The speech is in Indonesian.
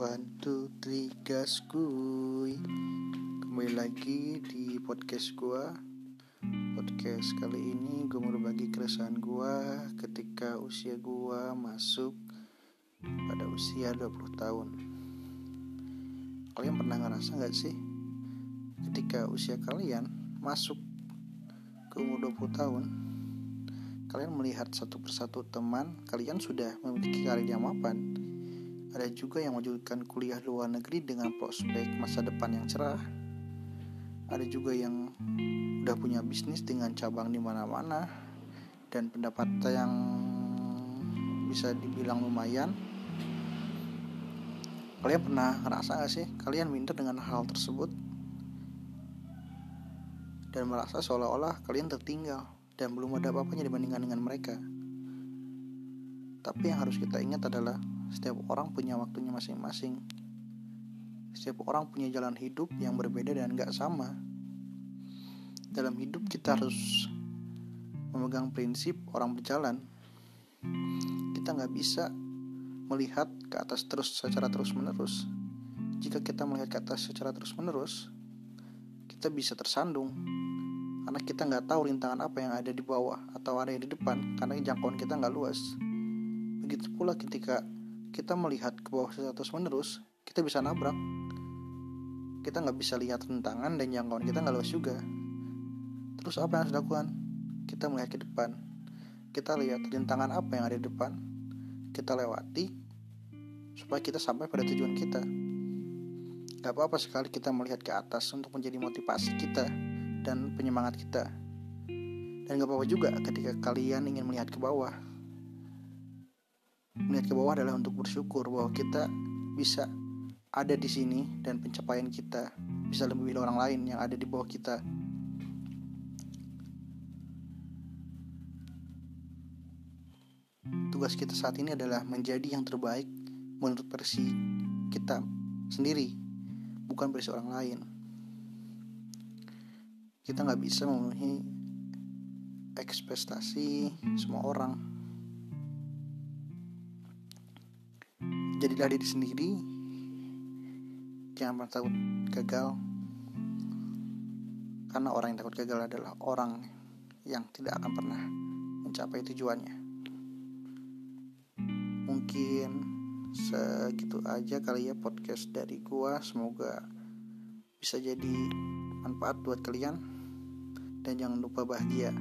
One, two, three, gas kuy. Kembali lagi di podcast gua. Podcast kali ini gue mau berbagi keresahan gua Ketika usia gua masuk pada usia 20 tahun. Kalian pernah ngerasa gak sih Ketika usia kalian masuk ke umur 20 tahun Kalian melihat satu persatu teman Kalian sudah memiliki karir yang mapan ada juga yang mewujudkan kuliah luar negeri dengan prospek masa depan yang cerah. Ada juga yang udah punya bisnis dengan cabang di mana-mana dan pendapatan yang bisa dibilang lumayan. Kalian pernah ngerasa gak sih kalian minder dengan hal tersebut? Dan merasa seolah-olah kalian tertinggal dan belum ada apa-apanya dibandingkan dengan mereka. Tapi yang harus kita ingat adalah setiap orang punya waktunya masing-masing. Setiap orang punya jalan hidup yang berbeda dan gak sama. Dalam hidup kita harus memegang prinsip orang berjalan. Kita nggak bisa melihat ke atas terus secara terus-menerus. Jika kita melihat ke atas secara terus-menerus, kita bisa tersandung karena kita nggak tahu rintangan apa yang ada di bawah atau ada di depan karena jangkauan kita nggak luas. Begitu pula ketika kita melihat ke bawah secara terus menerus kita bisa nabrak. Kita nggak bisa lihat rintangan dan jangkauan kita nggak luas juga. Terus apa yang harus dilakukan? Kita melihat ke depan. Kita lihat rintangan apa yang ada di depan. Kita lewati supaya kita sampai pada tujuan kita. Gak apa-apa sekali kita melihat ke atas untuk menjadi motivasi kita dan penyemangat kita. Dan gak apa-apa juga ketika kalian ingin melihat ke bawah melihat ke bawah adalah untuk bersyukur bahwa kita bisa ada di sini dan pencapaian kita bisa lebih dari orang lain yang ada di bawah kita. Tugas kita saat ini adalah menjadi yang terbaik menurut versi kita sendiri, bukan versi orang lain. Kita nggak bisa memenuhi ekspektasi semua orang jadilah diri sendiri jangan pernah takut gagal. Karena orang yang takut gagal adalah orang yang tidak akan pernah mencapai tujuannya. Mungkin segitu aja kali ya podcast dari gua. Semoga bisa jadi manfaat buat kalian. Dan jangan lupa bahagia